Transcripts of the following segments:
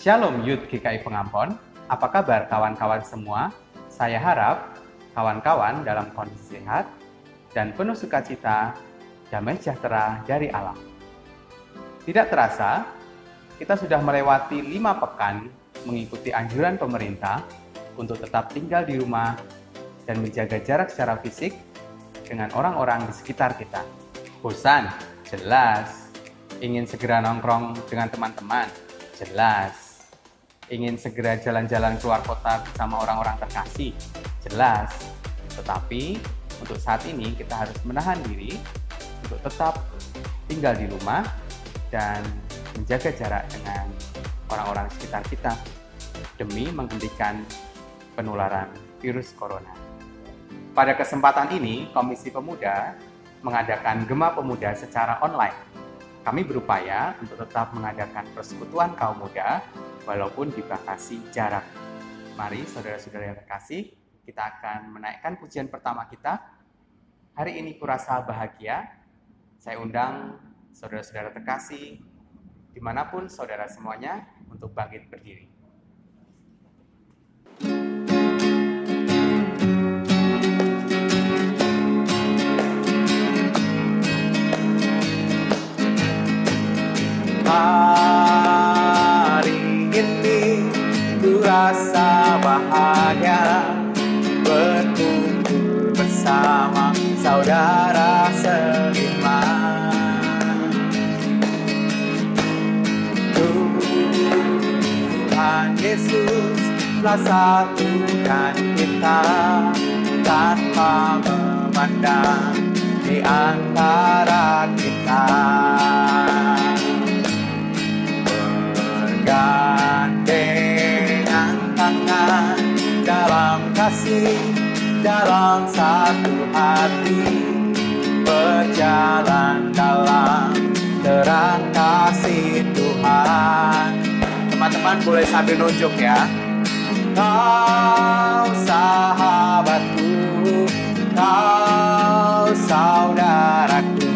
Shalom Youth GKI Pengampon, apa kabar kawan-kawan semua? Saya harap kawan-kawan dalam kondisi sehat dan penuh sukacita, damai sejahtera dari alam. Tidak terasa, kita sudah melewati lima pekan mengikuti anjuran pemerintah untuk tetap tinggal di rumah dan menjaga jarak secara fisik dengan orang-orang di sekitar kita. Bosan? Jelas. Ingin segera nongkrong dengan teman-teman? Jelas. Ingin segera jalan-jalan keluar kota bersama orang-orang terkasih? Jelas. Tetapi untuk saat ini kita harus menahan diri untuk tetap tinggal di rumah dan menjaga jarak dengan orang-orang sekitar kita demi menghentikan penularan virus corona. Pada kesempatan ini, Komisi Pemuda mengadakan Gema Pemuda secara online. Kami berupaya untuk tetap mengadakan persekutuan kaum muda walaupun dibatasi jarak. Mari saudara-saudara yang terkasih, kita akan menaikkan pujian pertama kita. Hari ini kurasa bahagia. Saya undang saudara-saudara terkasih, di mana pun saudara semuanya, untuk bangkit berdiri. Hari bahagia Berkumpul bersama saudara seiman. Tuhan Yesus telah satukan kita Tanpa memandang di antara kita. Bergandengan kasih dalam satu hati. Berjalan dalam terang kasih Tuhan. Teman-teman boleh sambil nunjuk ya. Kau sahabatku kau saudaraku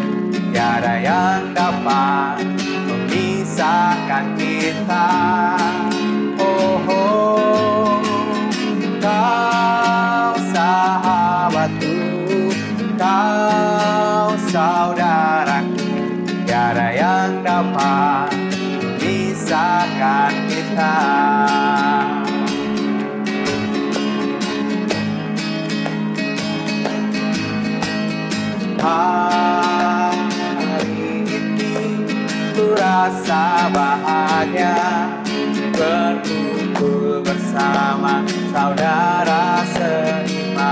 tiada yang dapat memisahkan kita bahagia berkumpul bersama saudara seiman.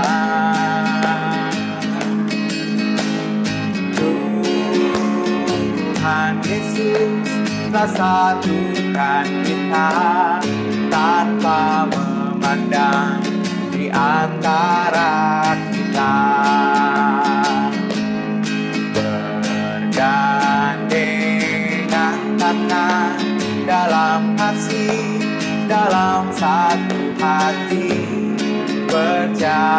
Tuhan Yesus telah satukan kita tanpa memandang di antara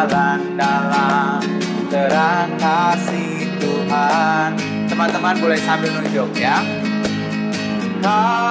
berjalan dalam. Terang kasih Tuhan. Teman-teman boleh sambil nunjuk ya. Kau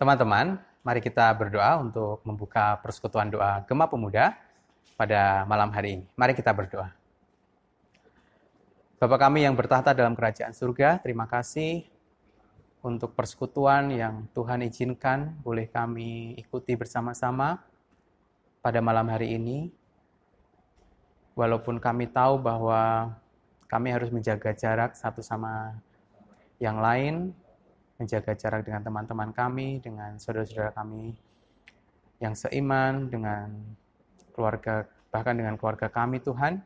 Teman-teman, mari kita berdoa untuk membuka persekutuan doa Gema Pemuda pada malam hari ini. Mari kita berdoa. Bapak kami yang bertahta dalam kerajaan surga, terima kasih untuk persekutuan yang Tuhan izinkan boleh kami ikuti bersama-sama pada malam hari ini. Walaupun kami tahu bahwa kami harus menjaga jarak satu sama yang lain, menjaga jarak dengan teman-teman kami, dengan saudara-saudara kami yang seiman, dengan keluarga, bahkan dengan keluarga kami Tuhan.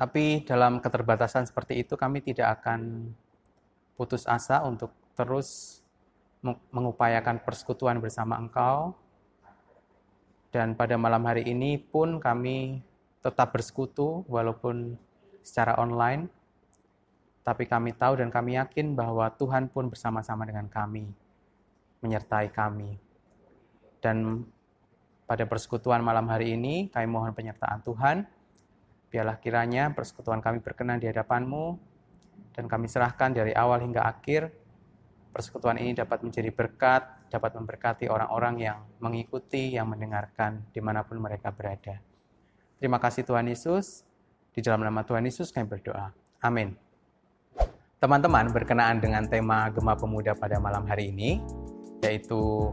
Tapi dalam keterbatasan seperti itu kami tidak akan putus asa untuk terus mengupayakan persekutuan bersama Engkau. Dan pada malam hari ini pun kami tetap bersekutu walaupun secara online tapi kami tahu dan kami yakin bahwa Tuhan pun bersama-sama dengan kami, menyertai kami. Dan pada persekutuan malam hari ini, kami mohon penyertaan Tuhan. Biarlah kiranya persekutuan kami berkenan di hadapan-Mu, dan kami serahkan dari awal hingga akhir, persekutuan ini dapat menjadi berkat, dapat memberkati orang-orang yang mengikuti, yang mendengarkan, di mana pun mereka berada. Terima kasih Tuhan Yesus. Di dalam nama Tuhan Yesus kami berdoa. Amin. Teman-teman, berkenaan dengan tema Gema Pemuda pada malam hari ini, yaitu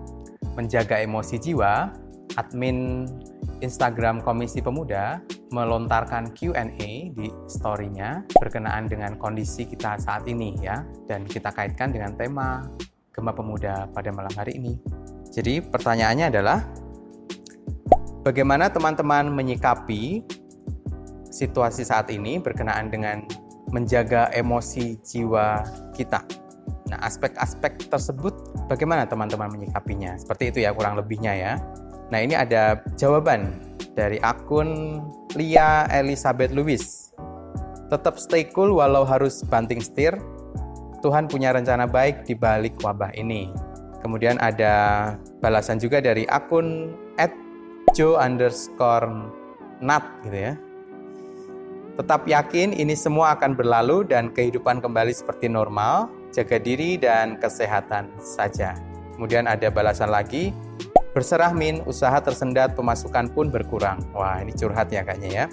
menjaga emosi jiwa, admin Instagram Komisi Pemuda melontarkan Q&A di story-nya berkenaan dengan kondisi kita saat ini ya, dan kita kaitkan dengan tema Gema Pemuda pada malam hari ini. Jadi pertanyaannya adalah, bagaimana teman-teman menyikapi situasi saat ini berkenaan dengan menjaga emosi jiwa kita. Nah, aspek-aspek tersebut bagaimana teman-teman menyikapinya? Seperti itu ya kurang lebihnya ya. Nah, ini ada jawaban dari akun Lia Elizabeth Lewis. Tetap stay cool walau harus banting setir. Tuhan punya rencana baik di balik wabah ini. Kemudian ada balasan juga dari akun at underscore nat gitu ya. Tetap yakin ini semua akan berlalu dan kehidupan kembali seperti normal. Jaga diri dan kesehatan saja. Kemudian ada balasan lagi, berserah min, usaha tersendat, pemasukan pun berkurang. Wah, ini curhat ya kayaknya ya.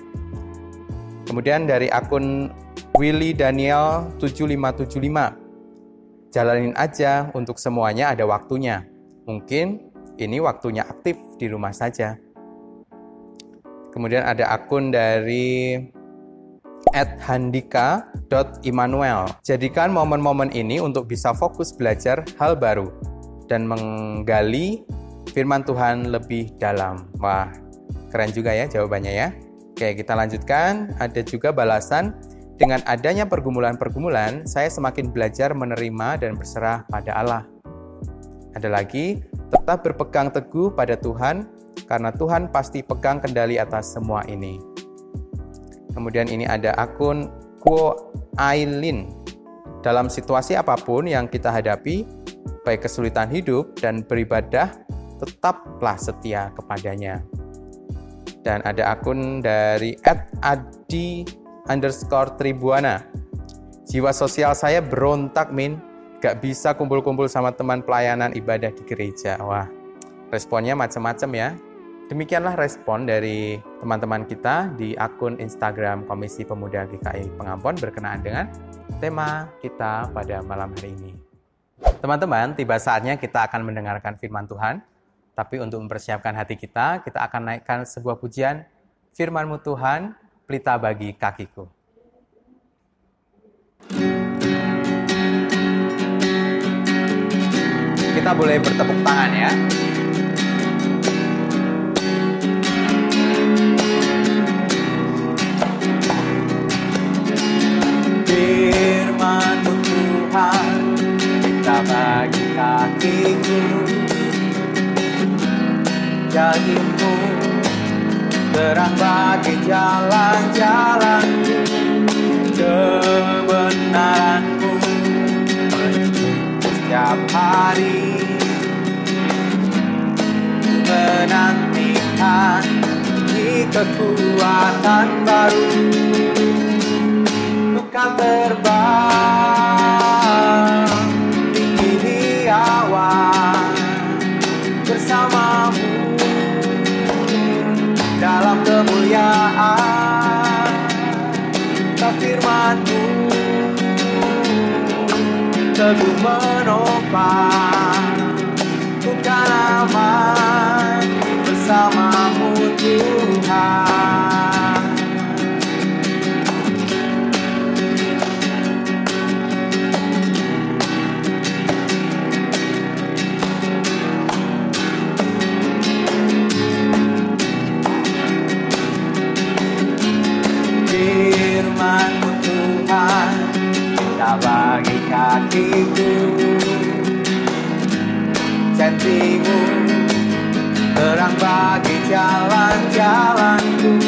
Kemudian dari akun Willy Daniel 7575. Jalanin aja untuk semuanya ada waktunya. Mungkin ini waktunya aktif di rumah saja. Kemudian ada akun dari at handika.immanuel. Jadikan momen-momen ini untuk bisa fokus belajar hal baru dan menggali firman Tuhan lebih dalam. Wah, keren juga ya jawabannya ya. Oke, kita lanjutkan. Ada juga balasan, dengan adanya pergumulan-pergumulan, saya semakin belajar menerima dan berserah pada Allah. Ada lagi, tetap berpegang teguh pada Tuhan, karena Tuhan pasti pegang kendali atas semua ini. Kemudian ini ada akun Kuo Ailin. Dalam situasi apa pun yang kita hadapi, baik kesulitan hidup dan beribadah, tetaplah setia kepadanya. Dan ada akun dari @adi underscore tribuana. Jiwa sosial saya berontak, Min. Gak bisa kumpul-kumpul sama teman pelayanan ibadah di gereja. Wah, responnya macam-macam ya. Demikianlah respon dari teman-teman kita di akun Instagram Komisi Pemuda GKI Pengampon berkenaan dengan tema kita pada malam hari ini. Teman-teman, tiba saatnya kita akan mendengarkan firman Tuhan. Tapi untuk mempersiapkan hati kita, kita akan naikkan sebuah pujian Firmanmu Tuhan, pelita bagi kakiku. Kita boleh bertepuk tangan ya. bagi kakiku Jadimu terang bagi jalan-jalan Kebenaranmu setiap hari Menantikan di kekuatan baru. Bukan terbang teguh menopang bukan aman bersamamu Tuhan kakiku janjimu terang bagi jalan-jalanku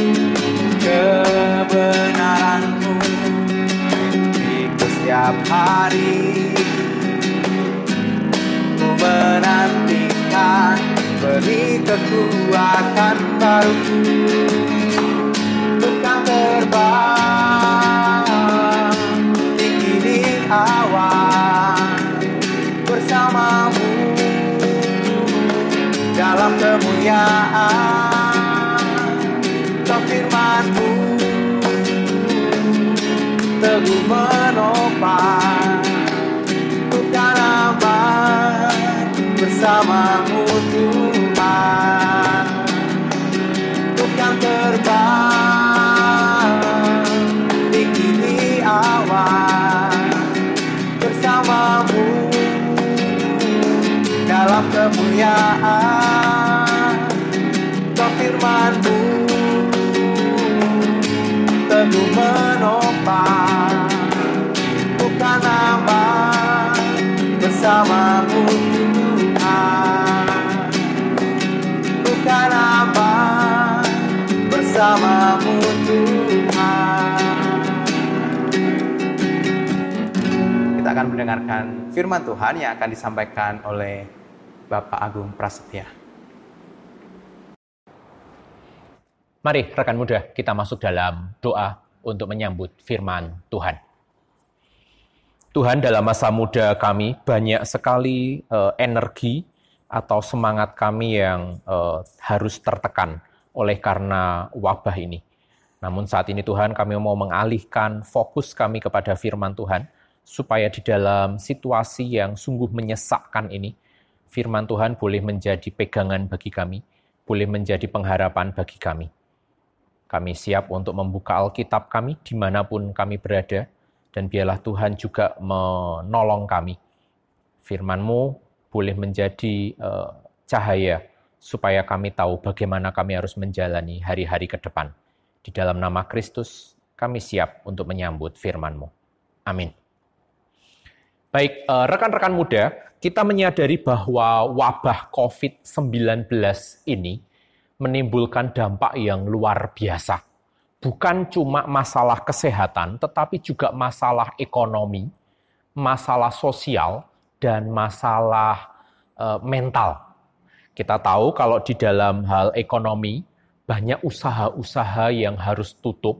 kebenaranmu ikut setiap hari. Ku menantikan beri kekuatan baru kemuliaan kau firmanmu teguh menopang bukan aman bersamamu Tuhan. Bukan terbang tinggi awan bersamamu dalam kemuliaan akan mendengarkan firman Tuhan yang akan disampaikan oleh Bapak Agung Prasetya. Mari rekan muda kita masuk dalam doa untuk menyambut firman Tuhan. Tuhan dalam masa muda kami banyak sekali eh, energi atau semangat kami yang eh, harus tertekan oleh karena wabah ini. Namun saat ini Tuhan kami mau mengalihkan fokus kami kepada firman Tuhan supaya di dalam situasi yang sungguh menyesakkan ini firman Tuhan boleh menjadi pegangan bagi kami, boleh menjadi pengharapan bagi kami. Kami siap untuk membuka Alkitab kami di mana pun kami berada, dan biarlah Tuhan juga menolong kami. Firman-Mu boleh menjadi uh, cahaya, supaya kami tahu bagaimana kami harus menjalani hari-hari ke depan. Di dalam nama Kristus, kami siap untuk menyambut firman-Mu. Amin. Baik, uh, rekan-rekan muda, kita menyadari bahwa wabah COVID-19 ini menimbulkan dampak yang luar biasa. Bukan cuma masalah kesehatan, tetapi juga masalah ekonomi, masalah sosial, dan masalah uh, mental. Kita tahu kalau di dalam hal ekonomi, banyak usaha-usaha yang harus tutup,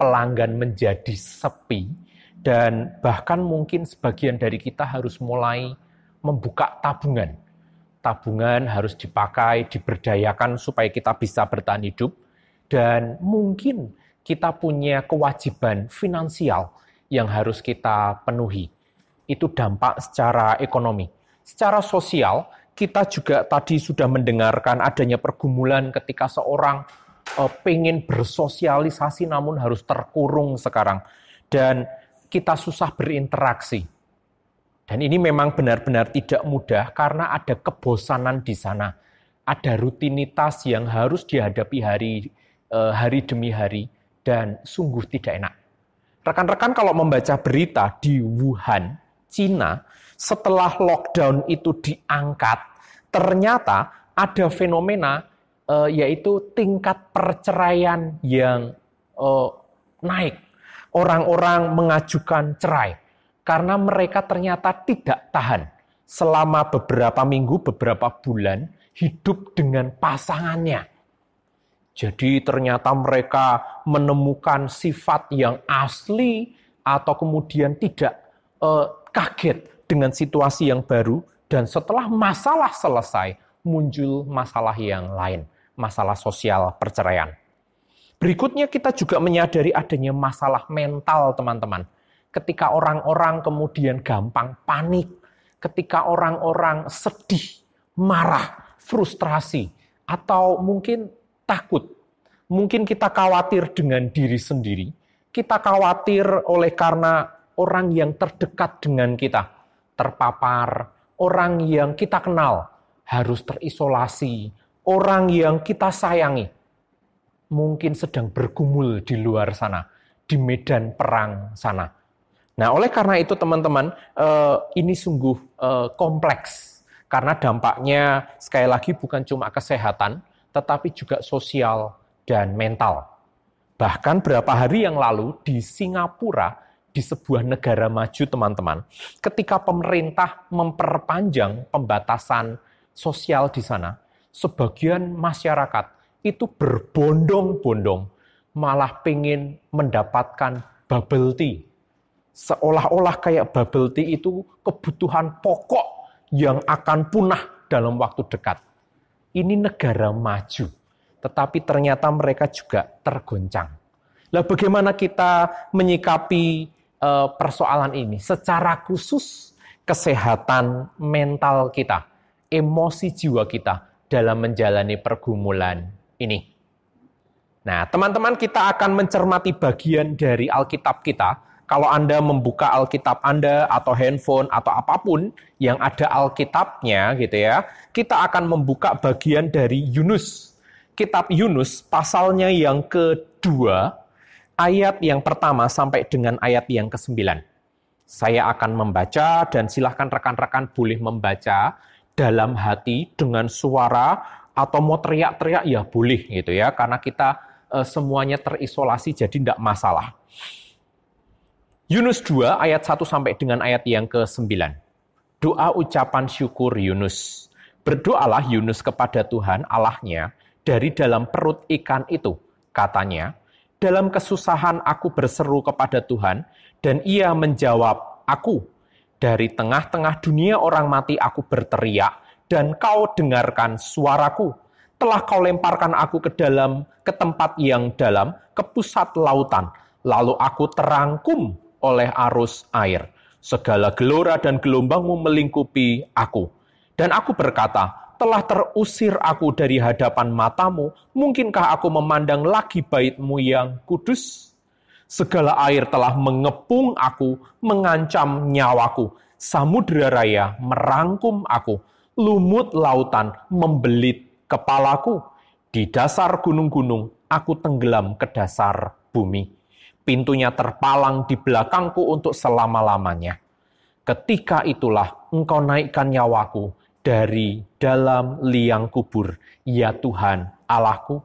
pelanggan menjadi sepi, dan bahkan mungkin sebagian dari kita harus mulai membuka tabungan tabungan harus dipakai, diberdayakan supaya kita bisa bertahan hidup, dan mungkin kita punya kewajiban finansial yang harus kita penuhi. Itu dampak secara ekonomi. Secara sosial, kita juga tadi sudah mendengarkan adanya pergumulan ketika seorang uh, pengen bersosialisasi namun harus terkurung sekarang. Dan kita susah berinteraksi dan ini memang benar-benar tidak mudah karena ada kebosanan di sana. Ada rutinitas yang harus dihadapi hari eh, hari demi hari dan sungguh tidak enak. Rekan-rekan kalau membaca berita di Wuhan, Cina, setelah lockdown itu diangkat, ternyata ada fenomena uh, yaitu tingkat perceraian yang uh, naik. Orang-orang mengajukan cerai karena mereka ternyata tidak tahan selama beberapa minggu, beberapa bulan hidup dengan pasangannya. Jadi ternyata mereka menemukan sifat yang asli atau kemudian tidak eh, kaget dengan situasi yang baru dan setelah masalah selesai muncul masalah yang lain, masalah sosial perceraian. Berikutnya kita juga menyadari adanya masalah mental teman-teman. Ketika orang-orang kemudian gampang panik, ketika orang-orang sedih, marah, frustrasi, atau mungkin takut. Mungkin kita khawatir dengan diri sendiri, kita khawatir oleh karena orang yang terdekat dengan kita. Terpapar, orang yang kita kenal harus terisolasi, orang yang kita sayangi mungkin sedang bergumul di luar sana, di medan perang sana. Nah, oleh karena itu teman-teman, eh, ini sungguh eh, kompleks karena dampaknya sekali lagi bukan cuma kesehatan, tetapi juga sosial dan mental. Bahkan berapa hari yang lalu di Singapura, di sebuah negara maju teman-teman, ketika pemerintah memperpanjang pembatasan sosial di sana, sebagian masyarakat itu berbondong-bondong malah pengen mendapatkan bubble tea. Seolah-olah kayak bubble tea itu kebutuhan pokok yang akan punah dalam waktu dekat. Ini negara maju, tetapi ternyata mereka juga tergoncang. Lah bagaimana kita menyikapi uh, persoalan ini? Secara khusus kesehatan mental kita, emosi jiwa kita dalam menjalani pergumulan ini. Nah, teman-teman kita akan mencermati bagian dari Alkitab kita. Kalau Anda membuka Alkitab Anda atau handphone atau apa pun yang ada Alkitabnya gitu ya, kita akan membuka bagian dari Yunus. Kitab Yunus pasalnya yang kedua, ayat yang pertama sampai dengan ayat yang kesembilan. Saya akan membaca dan silahkan rekan-rekan boleh membaca dalam hati dengan suara atau mau teriak-teriak ya boleh gitu ya karena kita e, semuanya terisolasi jadi tidak masalah. Yunus 2 ayat 1 sampai dengan ayat yang ke-9. Doa ucapan syukur Yunus. Berdoalah Yunus kepada Tuhan Allahnya dari dalam perut ikan itu. Katanya, dalam kesusahan aku berseru kepada Tuhan dan ia menjawab aku. Dari tengah-tengah dunia orang mati aku berteriak dan kau dengarkan suaraku. Telah kau lemparkan aku ke dalam, ke tempat yang dalam, ke pusat lautan. Lalu aku terangkum oleh arus air. Segala gelora dan gelombangmu melingkupi aku. Dan aku berkata, telah terusir aku dari hadapan matamu, mungkinkah aku memandang lagi baitmu yang kudus? Segala air telah mengepung aku, mengancam nyawaku. Samudera raya merangkum aku lumut lautan membelit kepalaku. Di dasar gunung-gunung aku tenggelam ke dasar bumi. Pintunya terpalang di belakangku untuk selama-lamanya. Ketika itulah engkau naikkan nyawaku dari dalam liang kubur, ya Tuhan Allahku.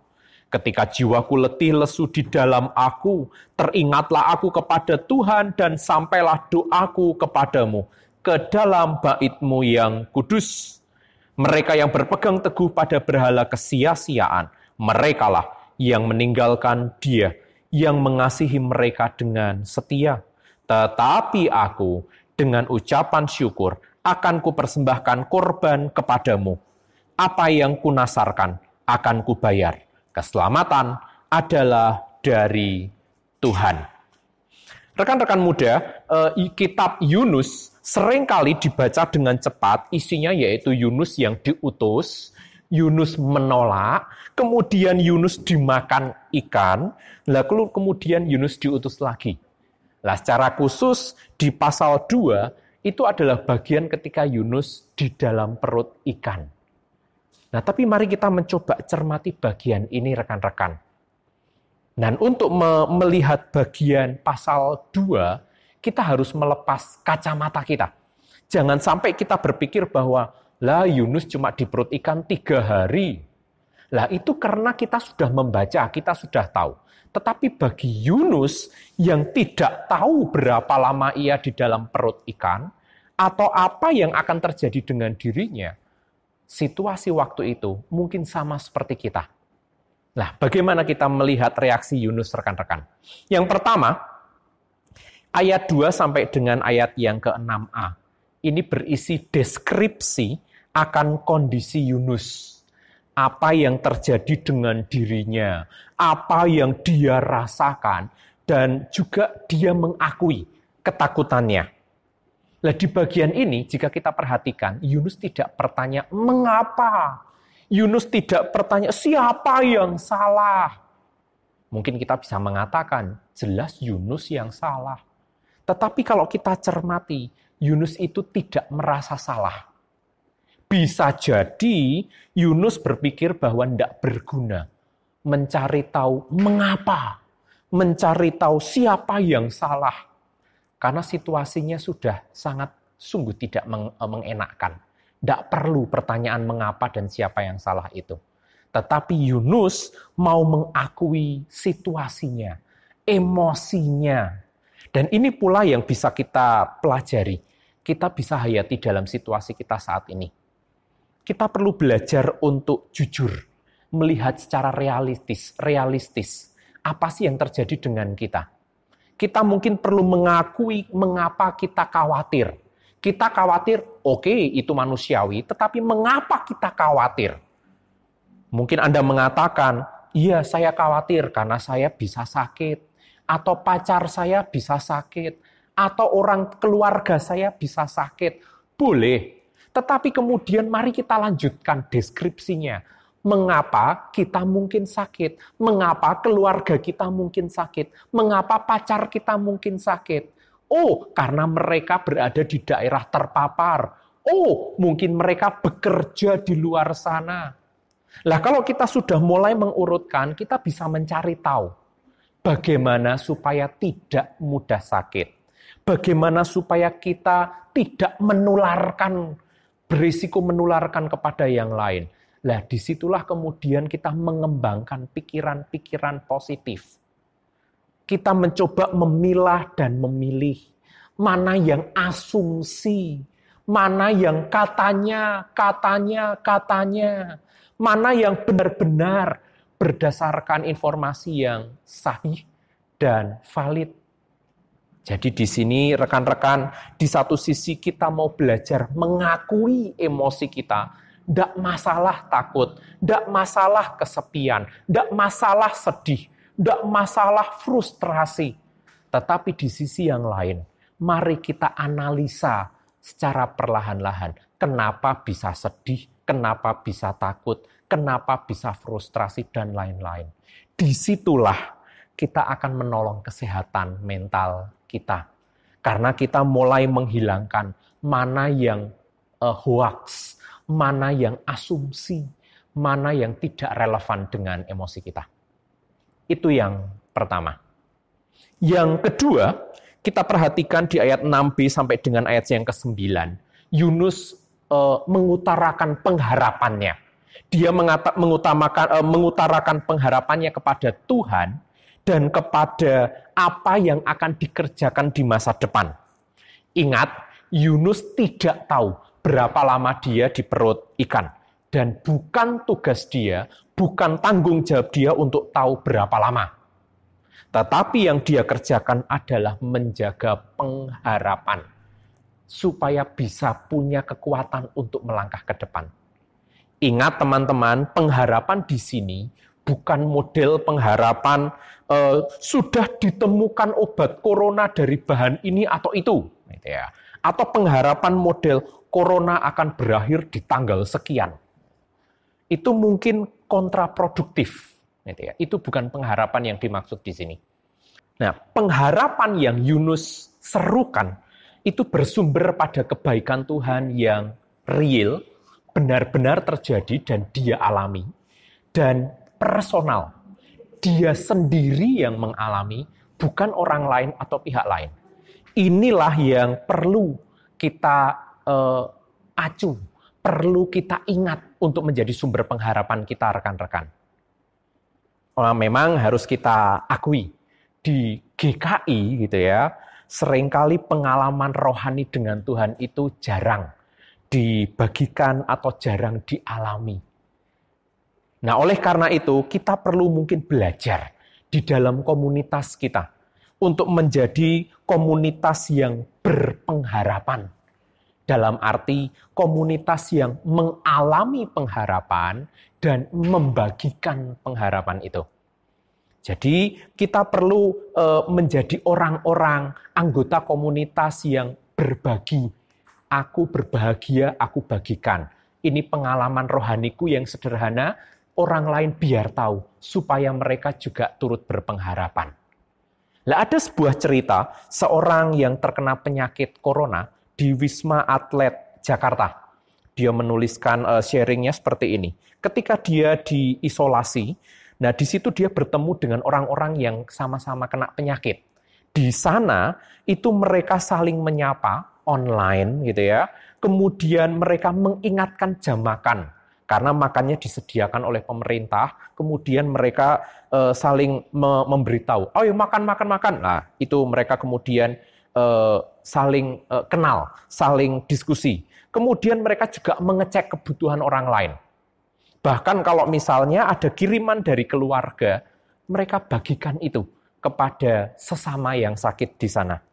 Ketika jiwaku letih lesu di dalam aku, teringatlah aku kepada Tuhan dan sampailah doaku kepadamu ke dalam baitmu yang kudus. Mereka yang berpegang teguh pada berhala kesia-siaan, merekalah yang meninggalkan dia, yang mengasihi mereka dengan setia. Tetapi aku, dengan ucapan syukur, akan kupersembahkan korban kepadamu. Apa yang kunasarkan akan kubayar. Keselamatan adalah dari Tuhan. Rekan-rekan muda, eh, kitab Yunus sering kali dibaca dengan cepat, isinya yaitu Yunus yang diutus, Yunus menolak, kemudian Yunus dimakan ikan, lalu kemudian Yunus diutus lagi. Nah, secara khusus di pasal 2 itu adalah bagian ketika Yunus di dalam perut ikan. Nah, tapi mari kita mencoba cermati bagian ini rekan-rekan. Dan untuk melihat bagian pasal 2, kita harus melepas kacamata kita. Jangan sampai kita berpikir bahwa lah Yunus cuma di perut ikan tiga hari. Lah itu karena kita sudah membaca, kita sudah tahu. Tetapi bagi Yunus yang tidak tahu berapa lama ia di dalam perut ikan, atau apa yang akan terjadi dengan dirinya, situasi waktu itu mungkin sama seperti kita. Nah, bagaimana kita melihat reaksi Yunus rekan-rekan? Yang pertama, ayat 2 sampai dengan ayat yang ke-6a. Ini berisi deskripsi akan kondisi Yunus. Apa yang terjadi dengan dirinya, apa yang dia rasakan, dan juga dia mengakui ketakutannya. Nah, di bagian ini jika kita perhatikan, Yunus tidak bertanya mengapa. Yunus tidak bertanya siapa yang salah. Mungkin kita bisa mengatakan jelas Yunus yang salah. Tetapi kalau kita cermati, Yunus itu tidak merasa salah. Bisa jadi Yunus berpikir bahwa tidak berguna mencari tahu mengapa, mencari tahu siapa yang salah karena situasinya sudah sangat sungguh tidak eh, mengenakkan. Tidak perlu pertanyaan mengapa dan siapa yang salah itu. Tetapi Yunus mau mengakui situasinya, emosinya. Dan ini pula yang bisa kita pelajari. Kita bisa hayati dalam situasi kita saat ini. Kita perlu belajar untuk jujur, melihat secara realistis, realistis. Apa sih yang terjadi dengan kita? kita mungkin perlu mengakui mengapa kita khawatir. Kita khawatir, oke, okay, itu manusiawi, tetapi mengapa kita khawatir? Mungkin Anda mengatakan, "Iya, saya khawatir karena saya bisa sakit, atau pacar saya bisa sakit, atau orang keluarga saya bisa sakit." Boleh, tetapi kemudian mari kita lanjutkan deskripsinya mengapa kita mungkin sakit, mengapa keluarga kita mungkin sakit, mengapa pacar kita mungkin sakit. Oh, karena mereka berada di daerah terpapar. Oh, mungkin mereka bekerja di luar sana. Lah kalau kita sudah mulai mengurutkan, kita bisa mencari tahu bagaimana supaya tidak mudah sakit. Bagaimana supaya kita tidak menularkan berisiko menularkan kepada yang lain Nah, di situlah kemudian kita mengembangkan pikiran-pikiran positif. Kita mencoba memilah dan memilih mana yang asumsi, mana yang katanya, katanya, katanya, mana yang benar-benar berdasarkan informasi yang sahih dan valid. Jadi di sini rekan-rekan, di satu sisi kita mau belajar mengakui emosi kita, tidak masalah takut, tidak masalah kesepian, tidak masalah sedih, tidak masalah frustrasi. Tetapi di sisi yang lain, mari kita analisa secara perlahan-lahan. Kenapa bisa sedih, kenapa bisa takut, kenapa bisa frustrasi, dan lain-lain. Di situlah kita akan menolong kesehatan mental kita. Karena kita mulai menghilangkan mana yang uh, hoax, mana yang asumsi, mana yang tidak relevan dengan emosi kita. Itu yang pertama. Yang kedua, kita perhatikan di ayat 6b sampai dengan ayat yang ke-9. Yunus e, mengutarakan pengharapannya. Dia mengata, mengutamakan, e, mengutarakan pengharapannya kepada Tuhan dan kepada apa yang akan dikerjakan di masa depan. Ingat, Yunus tidak tahu berapa lama dia di perut ikan. Dan bukan tugas dia, bukan tanggung jawab dia untuk tahu berapa lama. Tetapi yang dia kerjakan adalah menjaga pengharapan. Supaya bisa punya kekuatan untuk melangkah ke depan. Ingat teman-teman, pengharapan di sini bukan model pengharapan eh, sudah ditemukan obat corona dari bahan ini atau itu, gitu ya. Atau pengharapan model corona akan berakhir di tanggal sekian. Itu mungkin kontraproduktif. Gitu ya. Itu bukan pengharapan yang dimaksud di sini. Nah, pengharapan yang Yunus serukan itu bersumber pada kebaikan Tuhan yang real, benar-benar terjadi dan dia alami, dan personal. Dia sendiri yang mengalami, bukan orang lain atau pihak lain. Inilah yang perlu kita uh, acuh, perlu kita ingat untuk menjadi sumber pengharapan kita rekan-rekan. Oh, memang harus kita akui di GKI gitu ya, sering kali pengalaman rohani dengan Tuhan itu jarang dibagikan atau jarang dialami. Nah, oleh karena itu kita perlu mungkin belajar di dalam komunitas kita untuk menjadi komunitas yang berpengharapan dalam arti komunitas yang mengalami pengharapan dan membagikan pengharapan itu. Jadi kita perlu uh, menjadi orang-orang anggota komunitas yang berbagi. Aku berbahagia, aku bagikan. Ini pengalaman rohaniku yang sederhana, orang lain biar tahu supaya mereka juga turut berpengharapan. Lah ada sebuah cerita seorang yang terkena penyakit corona di Wisma Atlet Jakarta. Dia menuliskan uh, sharingnya seperti ini. Ketika dia diisolasi, Nah, di situ dia bertemu dengan orang-orang yang sama-sama kena penyakit. Di sana itu mereka saling menyapa online gitu ya. Kemudian mereka mengingatkan jam makan karena makannya disediakan oleh pemerintah. Kemudian mereka e, saling me memberitahu, "Oh, ya makan makan makan." Nah, itu mereka kemudian e, saling e, kenal, saling diskusi. Kemudian mereka juga mengecek kebutuhan orang lain. Bahkan kalau misalnya ada kiriman dari keluarga, mereka bagikan itu kepada sesama yang sakit di sana.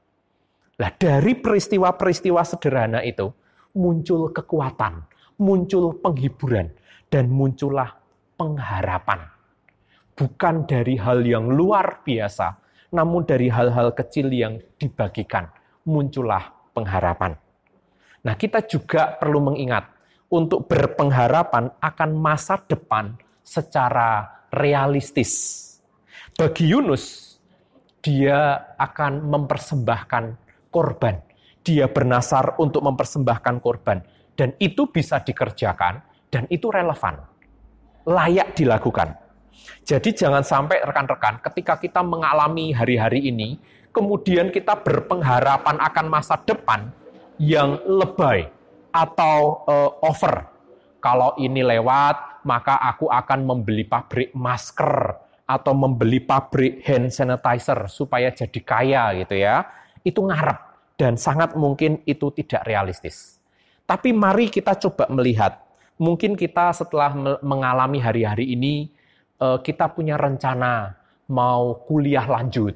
Nah, dari peristiwa-peristiwa sederhana itu muncul kekuatan, muncul penghiburan, dan muncullah pengharapan. Bukan dari hal yang luar biasa, namun dari hal-hal kecil yang dibagikan, muncullah pengharapan. Nah, kita juga perlu mengingat untuk berpengharapan akan masa depan secara realistis. Bagi Yunus, dia akan mempersembahkan korban. Dia bernasar untuk mempersembahkan korban. Dan itu bisa dikerjakan dan itu relevan. Layak dilakukan. Jadi jangan sampai rekan-rekan ketika kita mengalami hari-hari ini, kemudian kita berpengharapan akan masa depan yang lebay, atau uh, over. Kalau ini lewat, maka aku akan membeli pabrik masker atau membeli pabrik hand sanitizer supaya jadi kaya gitu ya. Itu ngarep dan sangat mungkin itu tidak realistis. Tapi mari kita coba melihat, mungkin kita setelah mengalami hari-hari ini, eh, kita punya rencana mau kuliah lanjut,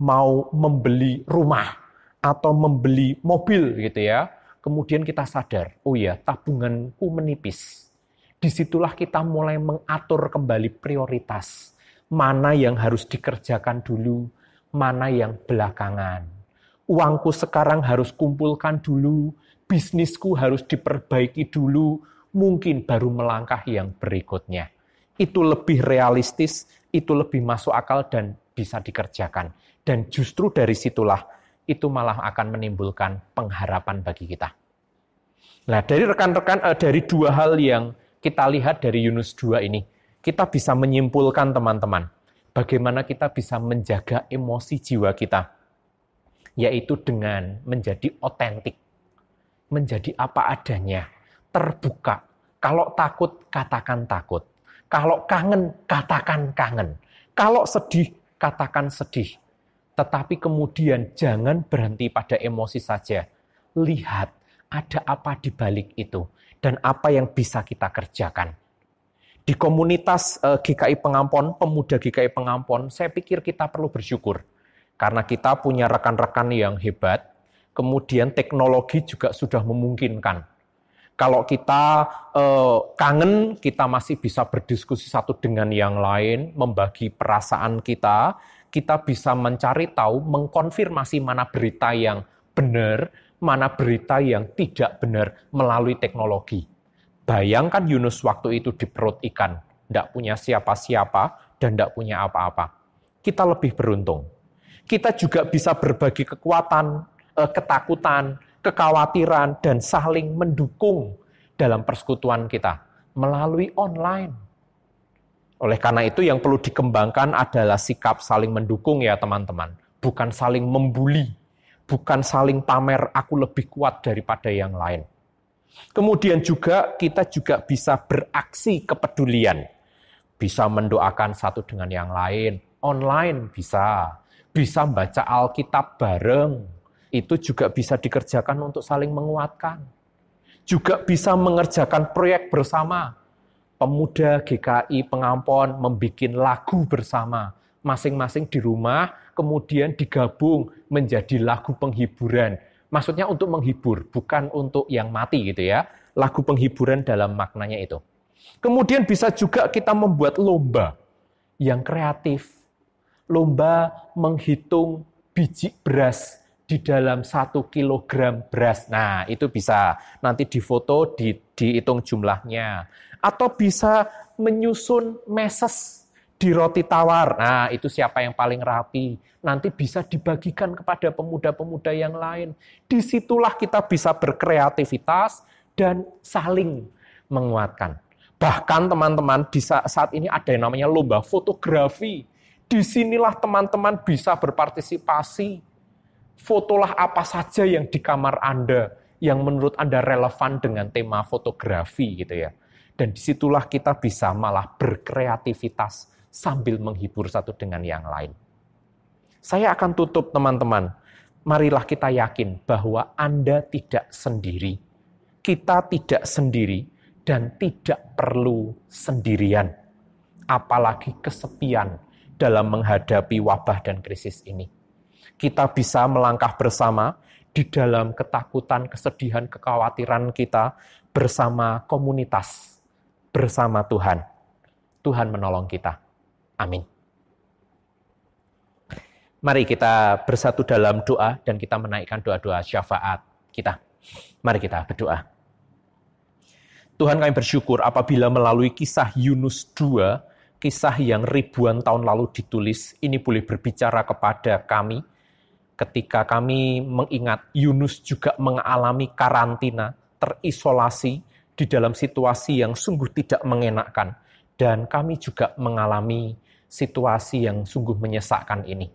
mau membeli rumah atau membeli mobil gitu ya kemudian kita sadar, oh ya, tabunganku menipis. Di situlah kita mulai mengatur kembali prioritas. Mana yang harus dikerjakan dulu, mana yang belakangan. Uangku sekarang harus kumpulkan dulu, bisnisku harus diperbaiki dulu, mungkin baru melangkah yang berikutnya. Itu lebih realistis, itu lebih masuk akal dan bisa dikerjakan. Dan justru dari situlah itu malah akan menimbulkan pengharapan bagi kita. Nah, dari rekan-rekan uh, dari dua hal yang kita lihat dari Yunus 2 ini, kita bisa menyimpulkan teman-teman, bagaimana kita bisa menjaga emosi jiwa kita, yaitu dengan menjadi otentik, menjadi apa adanya, terbuka. Kalau takut, katakan takut. Kalau kangen, katakan kangen. Kalau sedih, katakan sedih tetapi kemudian jangan berhenti pada emosi saja. Lihat ada apa di balik itu dan apa yang bisa kita kerjakan. Di komunitas eh, GKI Pengampon, pemuda GKI Pengampon, saya pikir kita perlu bersyukur karena kita punya rekan-rekan yang hebat. Kemudian teknologi juga sudah memungkinkan. Kalau kita eh, kangen, kita masih bisa berdiskusi satu dengan yang lain, membagi perasaan kita, kita bisa mencari tahu, mengkonfirmasi mana berita yang benar, mana berita yang tidak benar melalui teknologi. Bayangkan Yunus waktu itu di perut ikan, tidak punya siapa-siapa dan tidak punya apa-apa. Kita lebih beruntung. Kita juga bisa berbagi kekuatan, eh, ketakutan, kekhawatiran, dan saling mendukung dalam persekutuan kita melalui online oleh karena itu yang perlu dikembangkan adalah sikap saling mendukung ya teman-teman. Bukan saling membuli, bukan saling pamer aku lebih kuat daripada yang lain. Kemudian juga kita juga bisa beraksi kepedulian. Bisa mendoakan satu dengan yang lain, online bisa. Bisa baca Alkitab bareng. Itu juga bisa dikerjakan untuk saling menguatkan. Juga bisa mengerjakan proyek bersama pemuda GKI Pengampon membuat lagu bersama, masing-masing di rumah, kemudian digabung menjadi lagu penghiburan. Maksudnya untuk menghibur, bukan untuk yang mati gitu ya. Lagu penghiburan dalam maknanya itu. Kemudian bisa juga kita membuat lomba yang kreatif, lomba menghitung biji beras di dalam satu kilogram beras. Nah, itu bisa nanti difoto, di, dihitung jumlahnya. Atau bisa menyusun meses di roti tawar. Nah, itu siapa yang paling rapi. Nanti bisa dibagikan kepada pemuda-pemuda yang lain. Di situlah kita bisa berkreativitas dan saling menguatkan. Bahkan teman-teman di saat ini ada yang namanya lomba fotografi. Di sinilah teman-teman bisa berpartisipasi fotolah apa saja yang di kamar Anda yang menurut Anda relevan dengan tema fotografi gitu ya. Dan di situlah kita bisa malah berkreativitas sambil menghibur satu dengan yang lain. Saya akan tutup teman-teman. Marilah kita yakin bahwa Anda tidak sendiri. Kita tidak sendiri dan tidak perlu sendirian. Apalagi kesepian dalam menghadapi wabah dan krisis ini kita bisa melangkah bersama di dalam ketakutan, kesedihan, kekhawatiran kita bersama komunitas, bersama Tuhan. Tuhan menolong kita. Amin. Mari kita bersatu dalam doa dan kita menaikkan doa-doa syafaat kita. Mari kita berdoa. Tuhan kami bersyukur apabila melalui kisah Yunus 2, kisah yang ribuan tahun lalu ditulis, ini boleh berbicara kepada kami, ketika kami mengingat Yunus juga mengalami karantina, terisolasi di dalam situasi yang sungguh tidak mengenakkan. Dan kami juga mengalami situasi yang sungguh menyesakkan ini.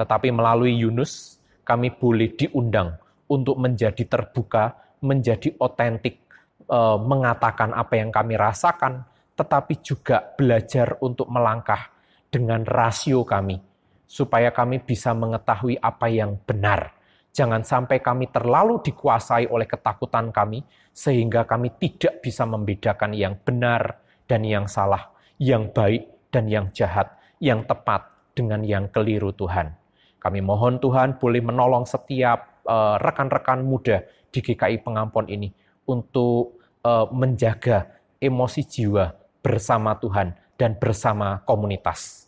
Tetapi melalui Yunus, kami boleh diundang untuk menjadi terbuka, menjadi otentik, eh, mengatakan apa yang kami rasakan, tetapi juga belajar untuk melangkah dengan rasio kami, supaya kami bisa mengetahui apa yang benar. Jangan sampai kami terlalu dikuasai oleh ketakutan kami, sehingga kami tidak bisa membedakan yang benar dan yang salah, yang baik dan yang jahat, yang tepat dengan yang keliru Tuhan. Kami mohon Tuhan boleh menolong setiap eh, rekan-rekan uh, muda di GKI Pengampun ini untuk uh, menjaga emosi jiwa bersama Tuhan dan bersama komunitas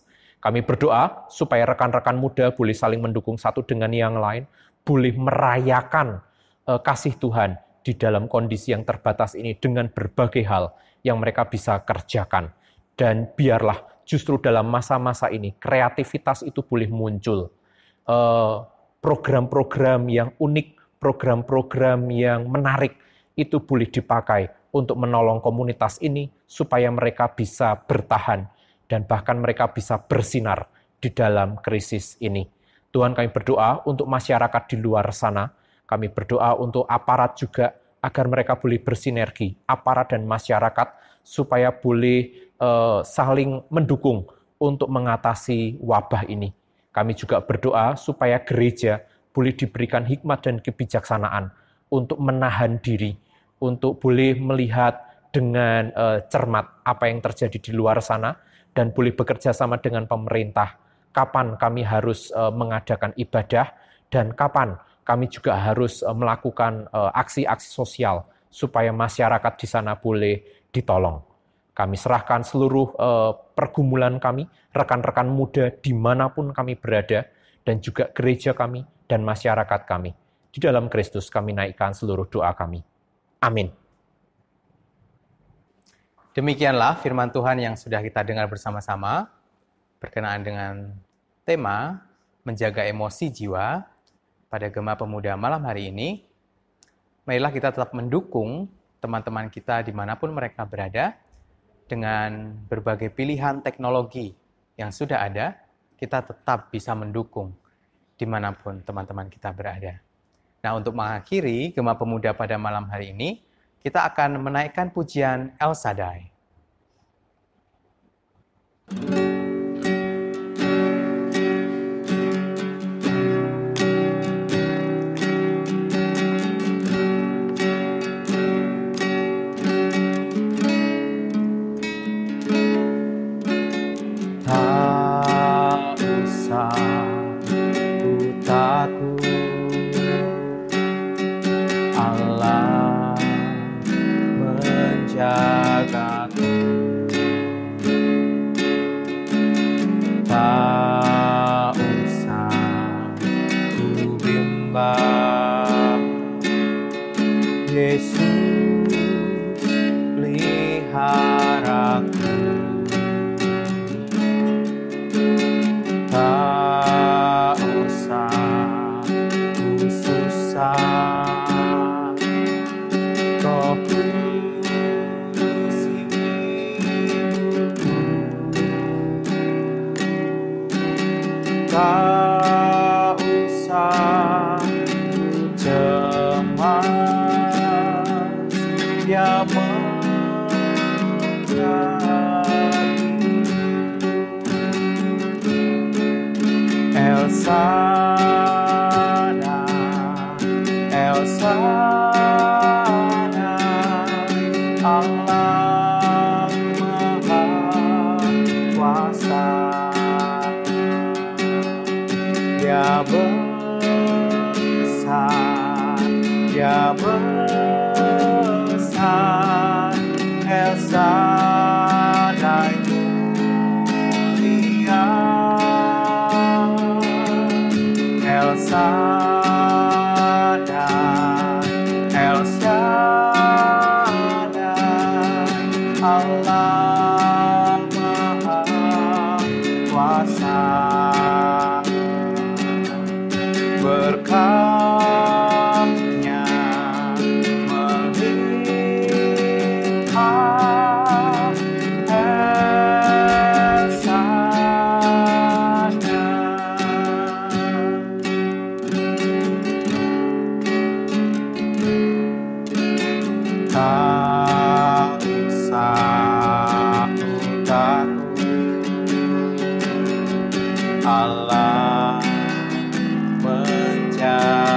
kami berdoa supaya rekan-rekan muda boleh saling mendukung satu dengan yang lain, boleh merayakan uh, kasih Tuhan di dalam kondisi yang terbatas ini dengan berbagai hal yang mereka bisa kerjakan. Dan biarlah justru dalam masa-masa ini kreativitas itu boleh muncul. Uh, program-program yang unik, program-program yang menarik itu boleh dipakai untuk menolong komunitas ini supaya mereka bisa bertahan dan bahkan mereka bisa bersinar di dalam krisis ini. Tuhan kami berdoa untuk masyarakat di luar sana, kami berdoa untuk aparat juga agar mereka boleh bersinergi, aparat dan masyarakat supaya boleh uh, saling mendukung untuk mengatasi wabah ini. Kami juga berdoa supaya gereja boleh diberikan hikmat dan kebijaksanaan untuk menahan diri, untuk boleh melihat dengan uh, cermat apa yang terjadi di luar sana, dan boleh bekerja sama dengan pemerintah. Kapan kami harus uh, mengadakan ibadah dan kapan kami juga harus uh, melakukan aksi-aksi sosial supaya masyarakat di sana boleh ditolong. Kami serahkan seluruh uh, pergumulan kami, rekan-rekan muda di mana pun kami berada, dan juga gereja kami dan masyarakat kami. Di dalam Kristus kami naikkan seluruh doa kami. Amin. Demikianlah firman Tuhan yang sudah kita dengar bersama-sama berkenaan dengan tema menjaga emosi jiwa pada Gema Pemuda malam hari ini. Marilah kita tetap mendukung teman-teman kita di mana pun mereka berada dengan berbagai pilihan teknologi yang sudah ada, kita tetap bisa mendukung di mana pun teman-teman kita berada. Nah untuk mengakhiri Gema Pemuda pada malam hari ini, kita akan menaikkan pujian El Sadai. menjagaku tak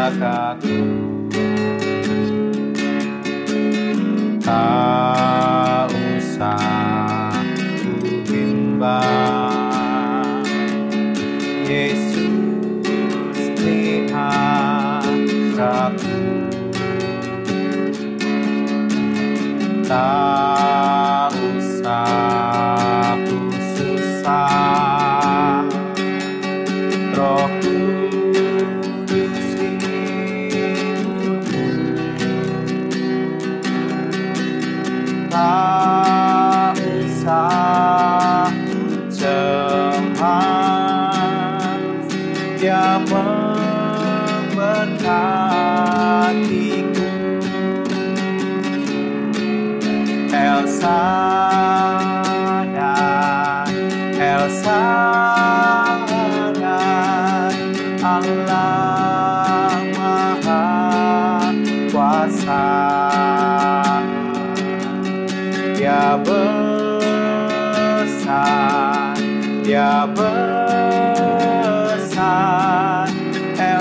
wabarakatuh. Tak usah ku bimbang, Yesus peliharaku. Tak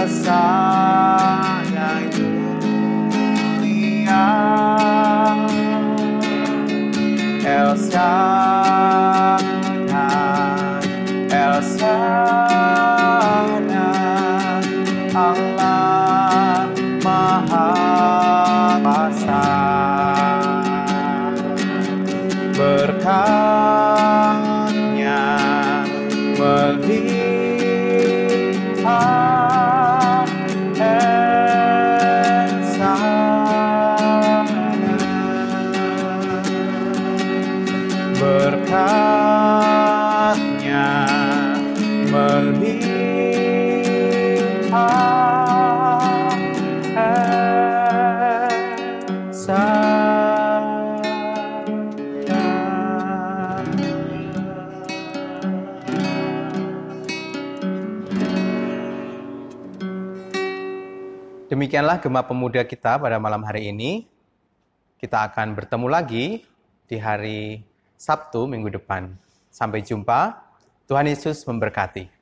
side. Gema Pemuda kita pada malam hari ini. Kita akan bertemu lagi di hari Sabtu minggu depan. Sampai jumpa. Tuhan Yesus memberkati.